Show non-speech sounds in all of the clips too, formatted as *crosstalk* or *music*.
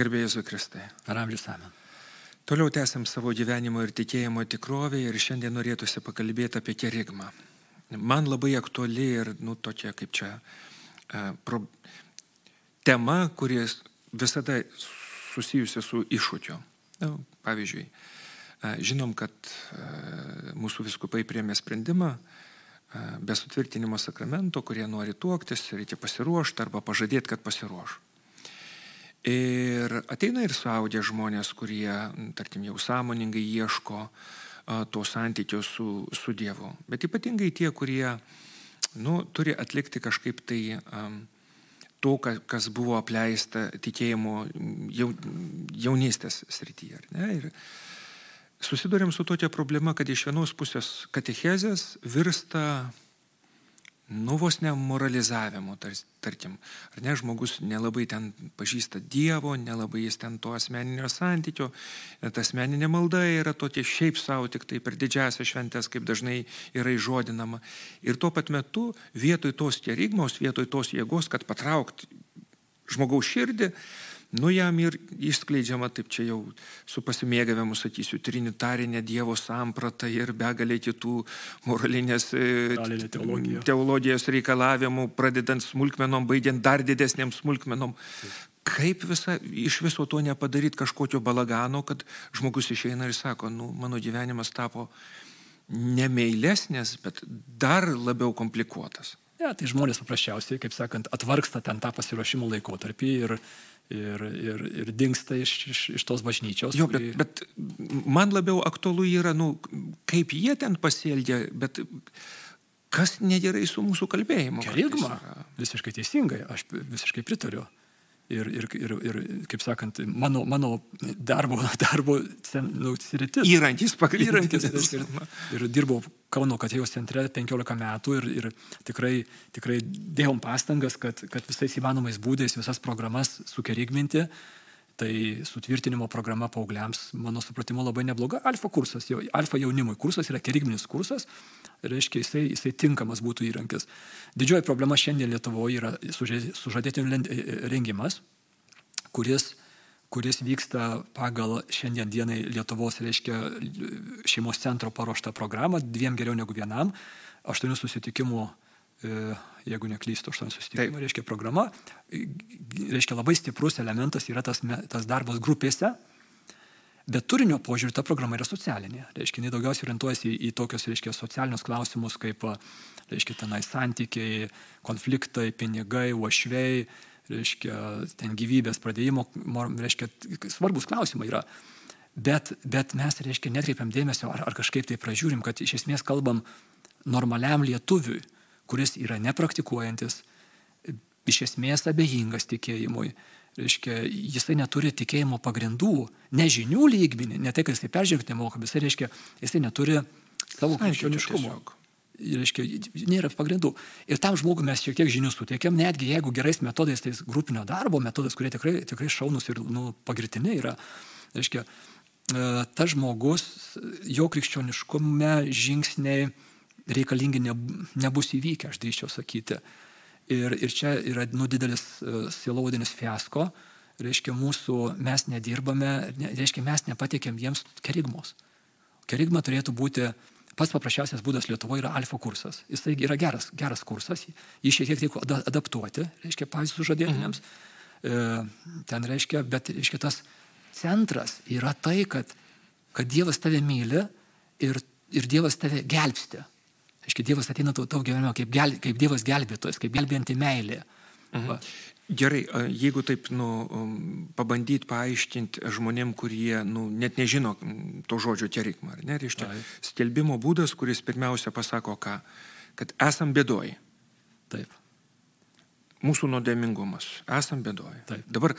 Gerbėjai Zukristai. Per amžius amen. Toliau tęsiam savo gyvenimo ir tikėjimo tikrovę ir šiandien norėtųsi pakalbėti apie kerigmą. Man labai aktuali ir, nu, tokia kaip čia e, pro, tema, kuris visada susijusi su iššūkiu. Nu, pavyzdžiui, e, žinom, kad e, mūsų viskupai priemė sprendimą be sutvirtinimo sakramento, kurie nori tuoktis, reikia pasiruošti arba pažadėti, kad pasiruoš. Ir ateina ir suaudė žmonės, kurie, tarkim, jau sąmoningai ieško to santykio su, su Dievu. Bet ypatingai tie, kurie nu, turi atlikti kažkaip tai um, to, kas buvo apleista tikėjimo jaunystės srityje. Ir susidurėm su tokia problema, kad iš vienos pusės katechezės virsta nu vos ne moralizavimu, tarkim, ar ne, žmogus nelabai ten pažįsta Dievo, nelabai jis ten to asmeninio santykio, ta asmeninė malda yra tokia šiaip savo, tik tai per didžiasią šventęs, kaip dažnai yra įžodinama. Ir tuo pat metu vietoj tos kerigmos, vietoj tos jėgos, kad patraukti žmogaus širdį, Nu jam ir išskleidžiama, taip čia jau su pasimėgavimu, sakysiu, trinitarinė Dievo samprata ir begalė kitų moralinės e, teologijos reikalavimų, pradedant smulkmenom, baigiant dar didesniam smulkmenom. Taip. Kaip visa, iš viso to nepadaryti kažkokio balagano, kad žmogus išeina ir sako, nu, mano gyvenimas tapo nemailesnės, bet dar labiau komplikuotas. Ja, tai žmonės paprasčiausiai, kaip sakant, atvarksta ten tą pasiruošimo laikotarpį ir ir, ir, ir dinksta iš, iš, iš tos bažnyčios. Jo, bet, bet man labiau aktualu yra, nu, kaip jie ten pasielgia, bet kas negerai su mūsų kalbėjimu. Kerigma, visiškai teisingai, aš visiškai pritariu ir, ir, ir, ir kaip sakant, mano, mano darbo, *laughs* darbo nu, sritis. Įrankis pagrindinis. Ir, ir dirbau Kauno Katėjos centre 15 metų ir, ir tikrai, tikrai dėjom pastangas, kad, kad visais įmanomais būdais visas programas sukerigminti. Tai sutvirtinimo programa paaugliams, mano supratimu, labai nebloga. Alfa kursas, jau, alfa jaunimui kursas yra kerigminis kursas, reiškia, jisai, jisai tinkamas būtų įrankis. Didžioji problema šiandien Lietuvoje yra sužadėtinių rengimas, kuris, kuris vyksta pagal šiandien dienai Lietuvos, reiškia, šeimos centro paruoštą programą, dviem geriau negu vienam, aštuonių susitikimų e, jeigu neklystu, aštuonių susitikimų, Taip. reiškia programa, reiškia labai stiprus elementas yra tas, tas darbas grupėse, Bet turinio požiūrį ta programa yra socialinė. Reiškia, jinai daugiausiai orientuojasi į, į tokius, reiškia, socialinius klausimus, kaip, reiškia, tenai santykiai, konfliktai, pinigai, uošviai, reiškia, ten gyvybės pradėjimo, reiškia, svarbus klausimai yra. Bet, bet mes, reiškia, netkreipiam dėmesio ar, ar kažkaip tai pražiūrim, kad iš esmės kalbam normaliam lietuviui, kuris yra nepraktikuojantis, iš esmės abejingas tikėjimui, reiškia, jisai neturi tikėjimo pagrindų, ne žinių lygmenį, ne tai, kad jisai peržengti nemoka, bet jisai, reiškia, jisai neturi savo krikščioniškumo. Reiškia, nėra pagrindų. Ir tam žmogui mes šiek tiek žinių suteikėm, netgi jeigu gerais metodais, tais grupinio darbo metodais, kurie tikrai, tikrai šaunus ir nu, pagirtini yra. Reiškia, e, tas žmogus, jo krikščioniškume žingsniai reikalingi nebus įvykę, aš drįščiau sakyti. Ir, ir čia yra nu, didelis uh, sielaudinis fiasko. Reiškia, mūsų mes nedirbame, ne, reiškia, mes nepatikėm jiems kerigmos. Kerigma turėtų būti pats paprasčiausias būdas Lietuvoje yra alfa kursas. Jis tai yra geras, geras kursas, jį šiek tiek reikia adaptuoti, reiškia, pavyzdžiui, sužadėtiniams. Mhm. E, ten reiškia, bet reiškia, tas centras yra tai, kad, kad Dievas tave myli ir, ir Dievas tave gelbsti. Aiškiai, Dievas ateina tau, tau gyvenime kaip, gel, kaip Dievas gelbėtojas, kaip gelbėjanti meilė. Mhm. Gerai, jeigu taip nu, um, pabandyti paaiškinti žmonėm, kurie nu, net nežino to žodžio terikmą, ar ne, reiškia, skelbimo būdas, kuris pirmiausia pasako ką, kad esam bėdoji. Taip. Mūsų nuodėmingumas, esam bėdoji. Taip. Dabar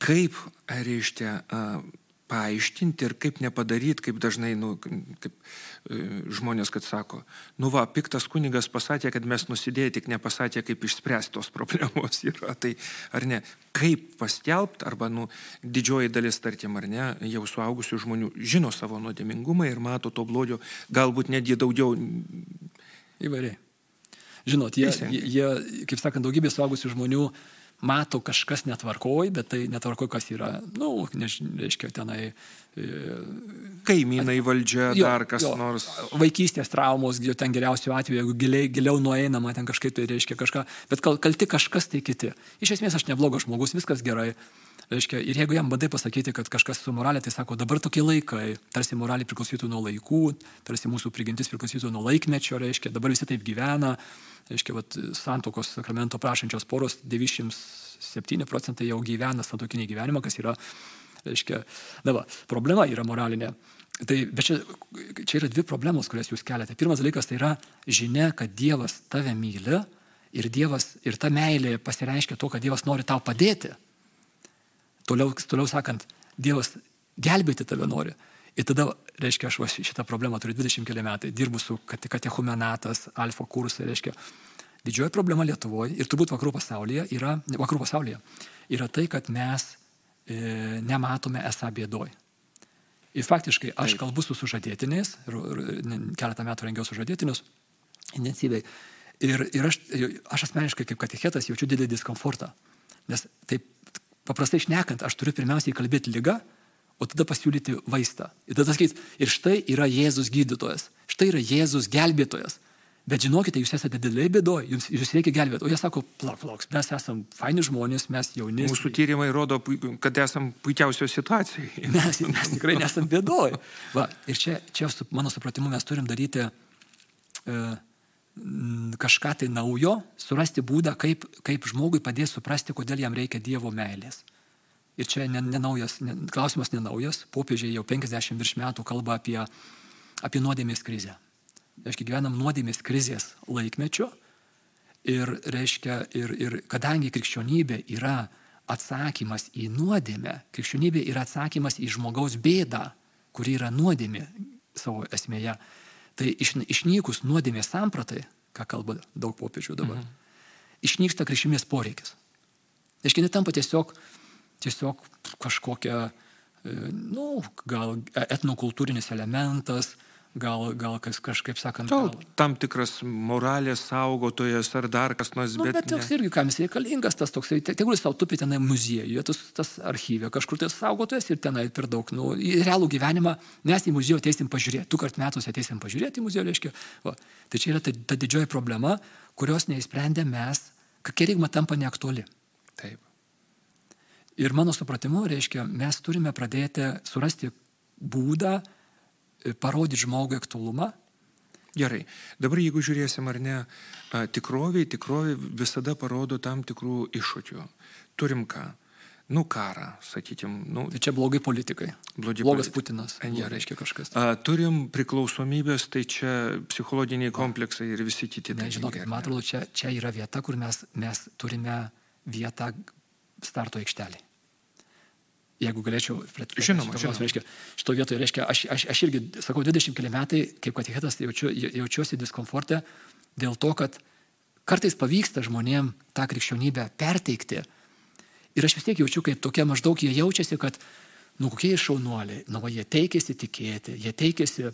kaip, reiškia, paaiškinti ir kaip nepadaryti, kaip dažnai, nu, kaip e, žmonės, kad sako, nu va, piktas kunigas pasakė, kad mes nusidėję, tik nepasakė, kaip išspręsti tos problemos *laughs* yra. Tai ar ne, kaip paskelbti, arba, nu, didžioji dalis, tarkim, ar ne, jau suaugusių žmonių žino savo nuodėmingumą ir mato to blogio, galbūt netgi daugiau. Įvairiai. Žinot, jie, jie, kaip sakant, daugybė suaugusių žmonių mato kažkas netvarkoj, bet tai netvarkoj, kas yra, na, nu, nežinau, tenai. E, Kaimynai valdžia, jo, dar kas jo, nors. Vaikystės traumos, jau ten geriausiu atveju, jeigu giliai, giliau nueinama, ten kažkaip tai reiškia kažką, bet kal, kalti kažkas tai kiti. Iš esmės aš neblogas žmogus, viskas gerai. Reiškia, ir jeigu jam bandai pasakyti, kad kažkas su moralė, tai sako, dabar tokie laikai, tarsi moralė priklausytų nuo laikų, tarsi mūsų prigimtis priklausytų nuo laikmečio, reiškia, dabar visi taip gyvena, reiškia, vat, santokos sakramento prašančios poros 97 procentai jau gyvena santokinį gyvenimą, kas yra, reiškia, na va, problema yra moralinė. Tai, bet čia, čia yra dvi problemos, kurias jūs keliate. Pirmas dalykas tai yra žinia, kad Dievas tave myli ir, Dievas, ir ta meilė pasireiškia to, kad Dievas nori tau padėti. Toliau, toliau sakant, Dievas gelbėti tave nori. Ir tada, reiškia, aš va, šitą problemą turiu 20 keli metai, dirbu su katechumenatas, alfa kursai, reiškia, didžioji problema Lietuvoje ir turbūt vakarų pasaulyje yra, vakarų pasaulyje yra tai, kad mes e, nematome esą bėdoj. Ir faktiškai aš Taip. kalbu su sužadėtiniais, keletą metų rengiau sužadėtinius intensyviai. Ir, ir aš, aš asmeniškai kaip katechetas jaučiu didelį diskomfortą. Nes taip paprastai šnekant, aš turiu pirmiausiai kalbėti lygą, o tada pasiūlyti vaistą. Ir tada sakyti, ir štai yra Jėzus gydytojas, štai yra Jėzus gelbėtojas. Bet žinokite, jūs esate dideliai bėdoje, jums, jūs reikia gelbėti. O jie sako, plauk, plauk, mes esame faini žmonės, mes jauni. Mūsų tyrimai rodo, kad esame puikiausioje situacijoje. *laughs* Mes, mes tikrai nesame bėdoje. Va, ir čia, čia, mano supratimu, mes turim daryti e, kažką tai naujo, surasti būdą, kaip, kaip žmogui padės suprasti, kodėl jam reikia Dievo meilės. Ir čia nenaujas, ne, ne, klausimas nenaujas, popiežiai jau 50 virš metų kalba apie, apie nuodėmės krizę. Reiškia, gyvenam nuodėmės krizės laikmečiu ir, reiškia, ir, ir kadangi krikščionybė yra atsakymas į nuodėmę, krikščionybė yra atsakymas į žmogaus bėdą, kuri yra nuodėmė savo esmėje, Tai iš, išnykus nuodėmės sampratai, ką kalba daug popiežių dabar, mhm. išnyksta krikščionės poreikis. Iški netampa tiesiog, tiesiog kažkokia, e, nu, gal etnokultūrinis elementas, gal, gal kas, kažkaip sakant. Gal, tam tikras moralės saugotojas ar dar kas nors. Nu, bet bet toks irgi, kam jis reikalingas, tas toksai, tegul jis savo tupi tenai muziejuje, tas, tas archyvė, kažkur tai saugotojas ir tenai per daug, nu, į realų gyvenimą mes į muziejų ateisim pažiūrėti, du kart metus ateisim pažiūrėti į muziejų, reiškia. Va. Tai čia yra ta, ta didžioji problema, kurios neįsprendė mes, kad kerigma tampa neaktuali. Taip. Ir mano supratimu, reiškia, mes turime pradėti surasti būdą, parodyti žmogui aktualumą. Gerai, dabar jeigu žiūrėsim ar ne, tikroviai, tikroviai visada parodo tam tikrų iššūkių. Turim ką? Nu, karą, sakykime. Nu, tai čia blogai politikai. Blogi Blogas politi Putinas. Gerai, reiškia kažkas. A, turim priklausomybės, tai čia psichologiniai kompleksai ir visi kiti dalykai. Žinokit, man atrodo, čia, čia yra vieta, kur mes, mes turime vietą starto aikštelį jeigu galėčiau. Žinoma, žinoma. Reiškia, šito vietoje, reiškia, aš, aš, aš irgi, sakau, 20 keli metai, kaip katechetas, jaučiu, jaučiuosi diskomforte dėl to, kad kartais pavyksta žmonėm tą krikščionybę perteikti. Ir aš vis tiek jaučiu, kaip tokie maždaug jie jaučiasi, kad, nu kokie šaunuoliai, nu, va, jie teikėsi tikėti, jie teikėsi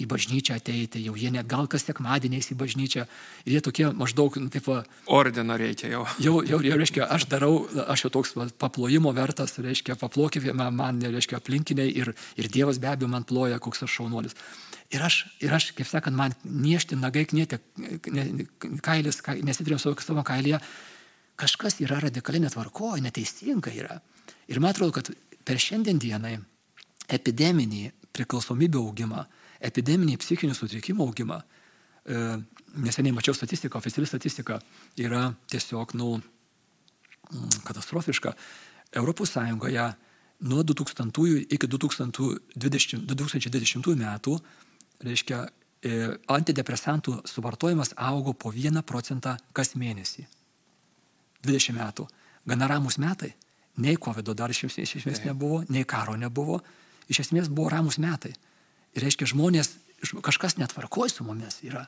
į bažnyčią ateiti, jau jie net gal kas sekmadieniais į bažnyčią. Ir jie tokie maždaug, nu, taip, va, ordino reikia jau. Jau, jau, jau, reiškia, aš darau, aš jau toks va, paplojimo vertas, reiškia, paplokime man, reiškia, aplinkiniai ir, ir Dievas be abejo man ploja, koks aš šaunuolis. Ir aš, ir aš, kaip sakant, man niešti nagai knėtė, kailis, nesitrėm savo, kailyje, kažkas yra radikaliai netvarko, neteisinga yra. Ir man atrodo, kad per šiandien dienai epideminį priklausomybę augimą, epideminį psichinių sutrikimų augimą, e, neseniai mačiau statistiką, oficiali statistika yra tiesiog, nu, mm, katastrofiška. Europos Sąjungoje nuo 2000 iki 2020, 2020 metų, reiškia, e, antidepresantų suvartojimas augo po 1 procentą kas mėnesį. 20 metų. Gana ramus metai. Nei COVID dar iš esmės nebuvo, nei karo nebuvo. Iš esmės buvo ramus metai. Ir reiškia, žmonės, kažkas netvarkoj su mumis yra.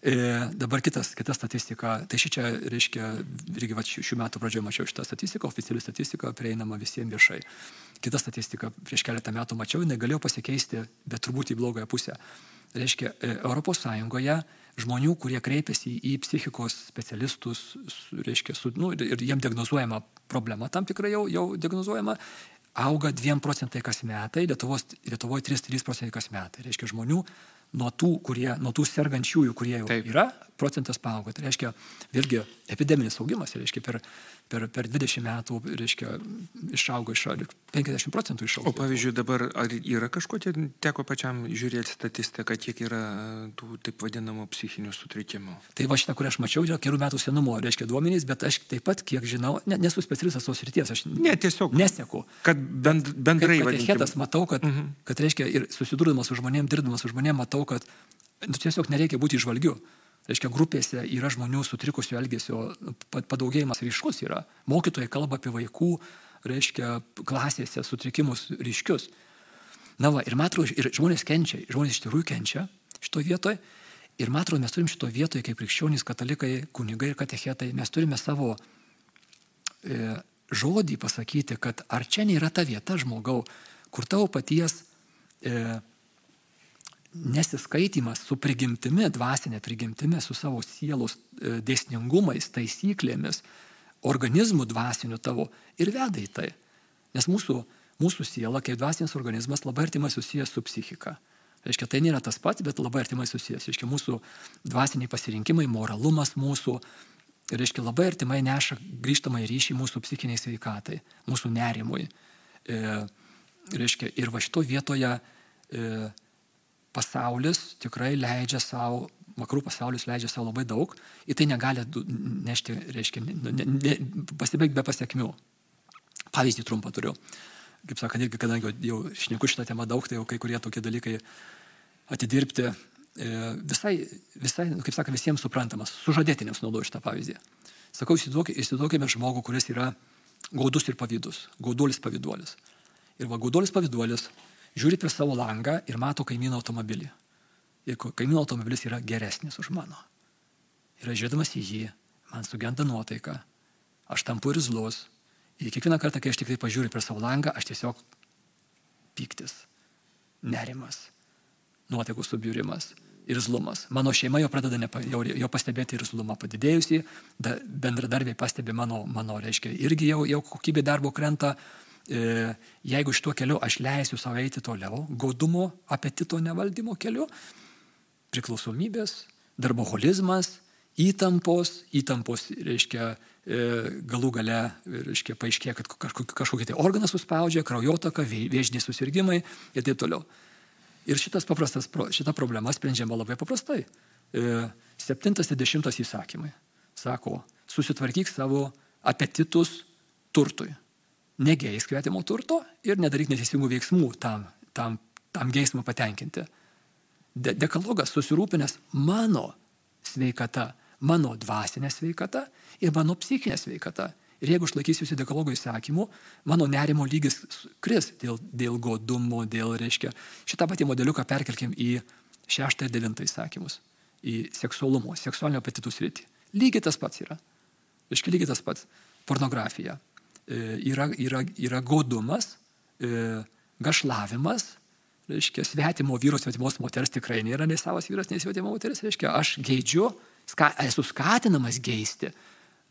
E, dabar kitas, kita statistika, tai ši čia, reiškia, irgi va, šių, metų pradžioje mačiau šitą statistiką, oficiali statistika, prieinama visiems viešai. Kita statistika, prieš keletą metų mačiau, jinai galėjo pasikeisti, bet turbūt į blogąją pusę. reiškia, ES žmonių, kurie kreipiasi į psichikos specialistus, reiškia, su, nu, ir jiem diagnozuojama problema tam tikrai jau, jau diagnozuojama, auga 2 procentai kas metai, Lietuvos, Lietuvoje 3-3 procentai kas metai. Reiškia, žmonių nuo tų, kurie, nuo tų sergančiųjų, kurie jau Taip. yra, procentas paauga. Tai reiškia, vėlgi, epideminis augimas, reiškia, per, per, per 20 metų, reiškia, išaugo iš 50 procentų išaugo. O pavyzdžiui, dabar ar yra kažkokia, teko pačiam žiūrėti statistiką, kiek yra tų taip vadinamų psichinių sutrikimų? Tai va šitą, kurį aš mačiau, yra kelių metų senumo, reiškia, duomenys, bet aš taip pat, kiek žinau, ne, nesu specialistas tos ryties, aš ne, tiesiog neseku. Kad bend, bendrai vadinasi. Matau, kad, uh mhm. -huh. kad, reiškia, ir susidūrdamas su žmonėm, dirbdamas su žmonėm, matau, kad nu, tiesiog nereikia būti išvalgiu. Reiškia, grupėse yra žmonių sutrikusio elgesio padaugėjimas ryškus yra. Mokytojai kalba apie vaikų, reiškia, klasėse sutrikimus ryškius. Na va, ir matau, ir žmonės kenčia, žmonės iš tikrųjų kenčia šitoje vietoje. Ir matau, mes turim šitoje vietoje, kaip krikščionys, katalikai, kunigai ir katechetai, mes turime savo e, žodį pasakyti, kad ar čia nėra ta vieta žmogau, kur tavo paties e, nesiskaitimas su prigimtimi, dvasinė prigimtimi, su savo sielos e, dėsningumais, taisyklėmis, organizmų dvasiniu tavo ir veda į tai. Nes mūsų, mūsų siela, kaip dvasinis organizmas, labai artimai susijęs su psichika. Reiškia, tai nėra tas pats, bet labai artimai susijęs. Reiškia, mūsų dvasiniai pasirinkimai, moralumas mūsų, reiškia, labai artimai neša grįžtamą ryšį mūsų psichiniai sveikatai, mūsų nerimui. E, reiškia, ir va šito vietoje e, pasaulis tikrai leidžia savo, vakarų pasaulis leidžia savo labai daug, į tai negali nešti, reiškia, ne, ne, pasibaigti be pasiekmių. Pavyzdį trumpą turiu. Kaip sakant, irgi, kadangi jau šneku šitą temą daug, tai jau kai kurie tokie dalykai atidirbti e, visai, visai, kaip sakant, visiems suprantamas. Sužadėtinėms naudoju šitą pavyzdį. Sakau, įsivaizduokime žmogų, kuris yra gaudus ir pavydus, gauduolis pavyduolis. Ir va, gauduolis pavyduolis žiūri per savo langą ir mato kaimyno automobilį. Ir kaimyno automobilis yra geresnis už mano. Ir aš žiūrėdamas į jį, man sugenda nuotaika, aš tampu ir zlus. Ir kiekvieną kartą, kai aš tik tai pažiūriu per savo langą, aš tiesiog piktis, nerimas, nuotaikų subjūrimas ir zlumas. Mano šeima jau pradeda nepa, jau, jau pastebėti ir zlumą padidėjusi, da, bendradarbiai pastebi mano, mano reiškia, irgi jau, jau kokybė darbo krenta, jeigu šituo keliu aš leisiu savo eiti toliau, godumo, apetito nevaldymo keliu, priklausomybės, darboholizmas, įtampos, įtampos, reiškia, e, galų gale, reiškia, paaiškėja, kad kažkokie tai organą suspaudžia, kraujotaka, vėžiniai susirgymai ir taip toliau. Ir šitas paprastas, šita problema sprendžiama labai paprastai. E, septintas ir dešimtas įsakymai. Sako, susitvarkyk savo apetitus turtui negeisk svetimo turto ir nedaryk neteisingų veiksmų tam, tam, tam geismą patenkinti. De dekalogas susirūpinęs mano sveikata, mano dvasinė sveikata ir mano psichinė sveikata. Ir jeigu aš laikysiuosi dekalogo įsakymų, mano nerimo lygis kris dėl, dėl godumo, dėl, reiškia, šitą patį modeliuką perkelkim į šeštą ir devintą įsakymus, į seksualumo, seksualinio apetitų sritį. Lygiai tas pats yra. Iški lygiai tas pats. Pornografija, yra, yra, yra godumas, e, gašlavimas, reiškia, svetimo vyro, svetimos moters tikrai nėra nei savas vyras, nei svetimo moteris, reiškia, aš geidžiu, ska, esu skatinamas geisti.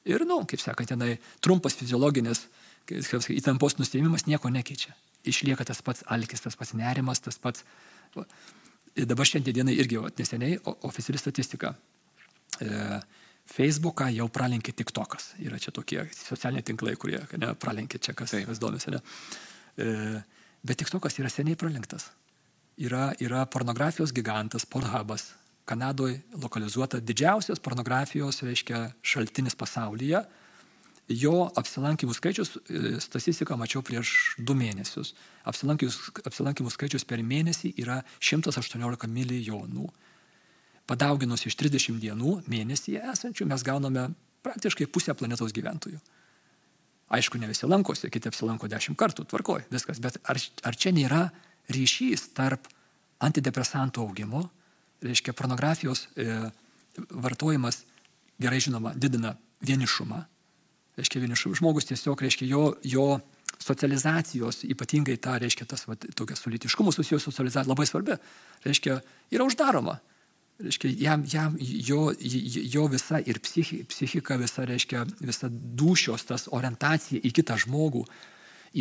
Ir, na, nu, kaip sakant, tenai trumpas fiziologinis įtampos nustėmimas nieko nekeičia. Išlieka tas pats alkis, tas pats nerimas, tas pats... Ir dabar šiandienai irgi, neseniai, oficiali statistika. E, Facebooką jau pralenkė TikTokas. Yra čia tokie socialiniai tinklai, kurie ne, pralenkė čia, kas, kas domisi. Ne. E, bet TikTokas yra seniai pralenktas. Yra, yra pornografijos gigantas, Pornhubas. Kanadoje lokalizuota didžiausias pornografijos, reiškia, šaltinis pasaulyje. Jo apsilankimų skaičius, e, statistiką mačiau prieš du mėnesius. Apsilankimų skaičius per mėnesį yra 118 milijonų padauginus iš 30 dienų mėnesyje esančių, mes gauname praktiškai pusę planetos gyventojų. Aišku, ne visi lankosi, kiti apsilanko 10 kartų, tvarkoj, viskas, bet ar, ar čia nėra ryšys tarp antidepresantų augimo, reiškia pornografijos e, vartojimas, gerai žinoma, didina vienišumą, reiškia vienišumą, žmogus tiesiog, reiškia jo, jo socializacijos, ypatingai ta, reiškia, tas, va, tokia su litiškumu susijusi socializacija labai svarbi, reiškia, yra uždaroma. Reiškia, jam, jam, jo, jo visa ir psichi, psichika, visa, reiškia, visa dušios, tas orientacija į kitą žmogų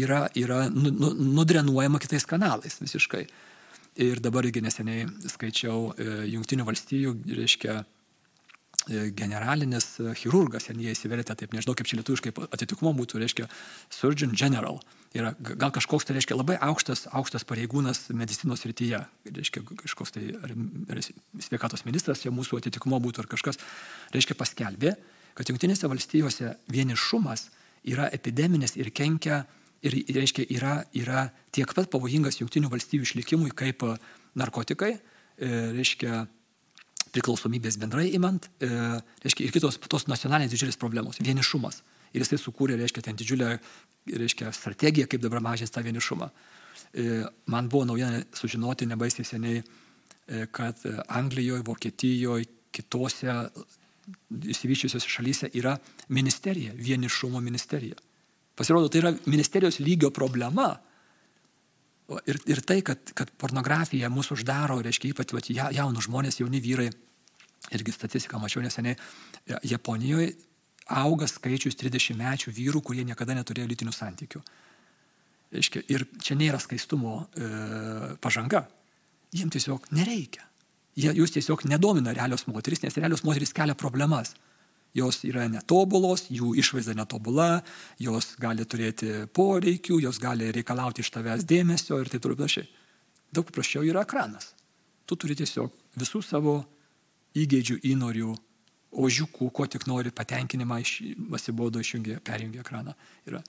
yra, yra nu, nu, nudrenuojama kitais kanalais visiškai. Ir dabar irgi neseniai skaičiau e, Junktinių valstijų, reiškia, generalinis e, chirurgas, jie įsivertė, taip nežinau, kaip čia lietuviškai atitikmo būtų, reiškia Surgeon General. Yra gal kažkoks tai reiškia labai aukštas, aukštas pareigūnas medicinos rytyje, reiškia kažkoks tai ar, ar sveikatos ministras, jo mūsų atitikmo būtų ar kažkas, reiškia paskelbė, kad Junktinėse valstijose vienišumas yra epideminis ir kenkia ir, reiškia, yra, yra tiek pat pavojingas Junktinių valstijų išlikimui kaip narkotikai, e, reiškia, priklausomybės bendrai imant, e, reiškia, ir kitos tos nacionalinės didžiulės problemos - vienišumas. Ir jisai sukūrė, reiškia, ten didžiulę, reiškia, strategiją, kaip dabar mažinti tą vienišumą. E, man buvo naujiena sužinoti nebaisiai seniai, e, kad Anglijoje, Vokietijoje, kitose įsivyščiusiose šalyse yra ministerija, vienišumo ministerija. Pasirodo, tai yra ministerijos lygio problema, Ir, ir tai, kad, kad pornografija mūsų uždaro, reiškia ypač vat, jaunus žmonės, jauni vyrai, irgi statistiką mačiau neseniai, Japonijoje auga skaičius 30 mečių vyrų, kurie niekada neturėjo lytinių santykių. Reiškia, ir čia nėra skaistumo e, pažanga. Jiems tiesiog nereikia. Jie, jūs tiesiog nedomina realios moteris, nes realios moteris kelia problemas jos yra netobulos, jų išvaizda netobula, jos gali turėti poreikių, jos gali reikalauti iš tavęs dėmesio ir taip toliau panašiai. Daug paprasčiau yra ekranas. Tu turi tiesiog visų savo įgėdžių, įnorių, ožiukų, ko tik nori, patenkinimą, iš, pasibodo išjungia, perjungia ekraną. Yra.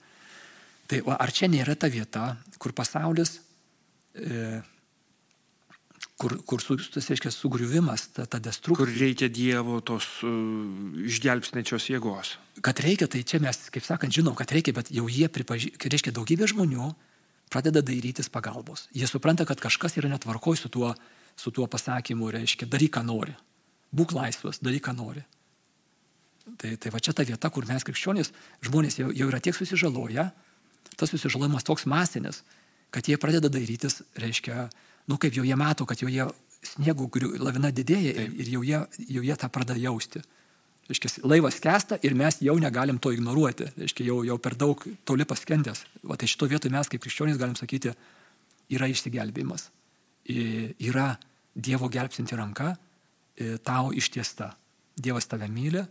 Tai ar čia nėra ta vieta, kur pasaulis e, kur, kur su, tas reiškia sugriuvimas, ta, ta destrukcija. Kur reikia Dievo tos uh, išgelbsnečios jėgos. Kad reikia, tai čia mes, kaip sakant, žinom, kad reikia, bet jau jie pripažįsta, reiškia daugybė žmonių pradeda dairytis pagalbos. Jie supranta, kad kažkas yra netvarkoj su tuo, su tuo pasakymu, reiškia, daryk, ką nori. Būk laisvas, daryk, ką nori. Tai, tai va čia ta vieta, kur mes krikščionys, žmonės jau, jau yra tiek susižaloję, tas susižalojimas toks masinis, kad jie pradeda dairytis, reiškia, nu kaip jau jie mato, kad jau jie sniego lavina didėja ir, ir jau, jie, jau jie tą pradeda jausti. Reiškia, laivas kesta ir mes jau negalim to ignoruoti. Reiškia, jau, jau per daug toli paskendęs. O tai šito vietoje mes kaip krikščionys galim sakyti, yra išsigelbėjimas. Yra Dievo gelbsinti ranka tau ištiesta. Dievas tave myli,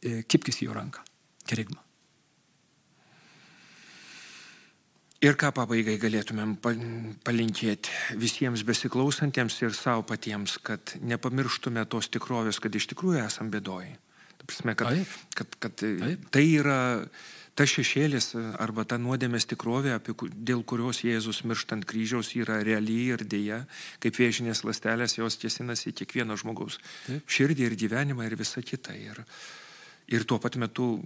kipkis į jo ranką. Kerigma. Ir ką pabaigai galėtumėm palinkėti visiems besiklausantiems ir savo patiems, kad nepamirštume tos tikrovės, kad iš tikrųjų esam bėdoji. Prasme, kad, kad, kad Taip. tai yra ta šešėlis arba ta nuodėmės tikrovė, apie, dėl kurios Jėzus mirštant kryžiaus yra reali ir dėja, kaip vėžinės lastelės jos tiesinasi kiekvieno žmogaus Taip. širdį ir gyvenimą ir visą kitą. Ir, ir tuo pat metu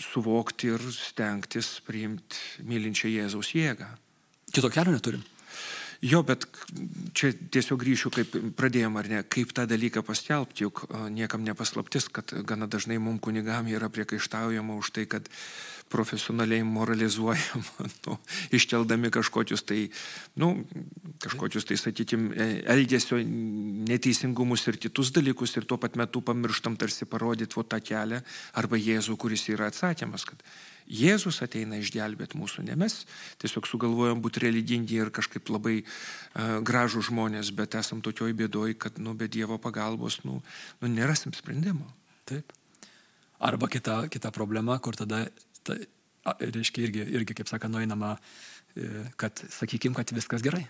suvokti ir stengtis priimti mylinčią Jėzaus jėgą. Kito kelio neturim. Jo, bet čia tiesiog grįšiu, kaip pradėjom ar ne, kaip tą dalyką paskelbti, juk niekam nepaslaptis, kad gana dažnai mums kunigam yra priekaištaujama už tai, kad profesionaliai moralizuojam, *laughs* nu, iškeldami kažkokius tai, nu, kažkokius tai, sakykim, e, elgesio neteisingumus ir kitus dalykus ir tuo pat metu pamirštam tarsi parodyti tą kelią arba Jėzų, kuris yra atsakymas, kad Jėzus ateina išgelbėti mūsų, ne mes tiesiog sugalvojom būti religingi ir kažkaip labai uh, gražų žmonės, bet esam tokioj bėdoj, kad, nu, be Dievo pagalbos, nu, nu nerasim sprendimo. Taip. Arba kita, kita problema, kur tada, ta, reiškia, irgi, irgi, kaip sakant, nueinama, e, kad sakykim, kad viskas gerai,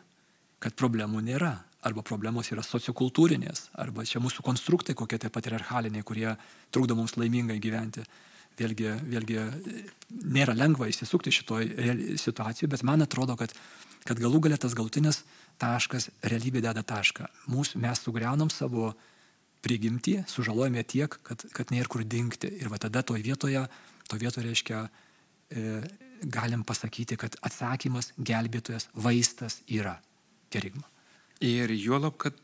kad problemų nėra, arba problemos yra sociokultūrinės, arba čia mūsų konstruktai kokie tai patriarchaliniai, kurie trukdo mums laimingai gyventi vėlgi, vėlgi nėra lengva įsisukti šitoje situacijoje, bet man atrodo, kad, kad galų galę tas galutinis taškas, realybė deda tašką. Mūsų, mes sugriaunam savo prigimtį, sužalojame tiek, kad, kad nėra kur dingti. Ir va tada toje vietoje, to vietoje reiškia, e, galim pasakyti, kad atsakymas, gelbėtojas, vaistas yra kerigma. Ir juolab, kad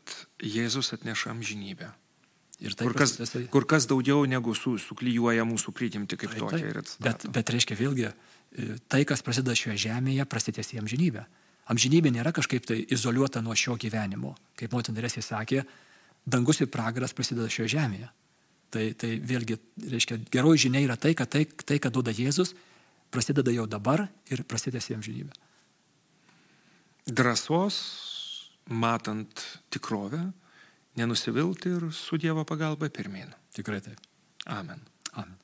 Jėzus atneša amžinybę. Ir tai Kur kas, procesai- kur kas daugiau negu su, suklyjuoja mūsų prigimti kaip Taip, tokia taip. Bet, bet reiškia vėlgi, e, tai, kas prasideda šioje žemėje, prasidės į amžinybę. Amžinybė nėra kažkaip tai izoliuota nuo šio gyvenimo. Kaip motina Teresė sakė, dangus ir pragaras prasideda šioje žemėje. Tai, tai vėlgi, reiškia, geroji žinia yra tai, kad tai, tai ką duoda Jėzus, prasideda jau dabar ir prasidės į amžinybę. Drąsos, matant tikrovę, nenusivilti ir su Dievo pagalba pirmin. Tikrai taip. Amen. Amen.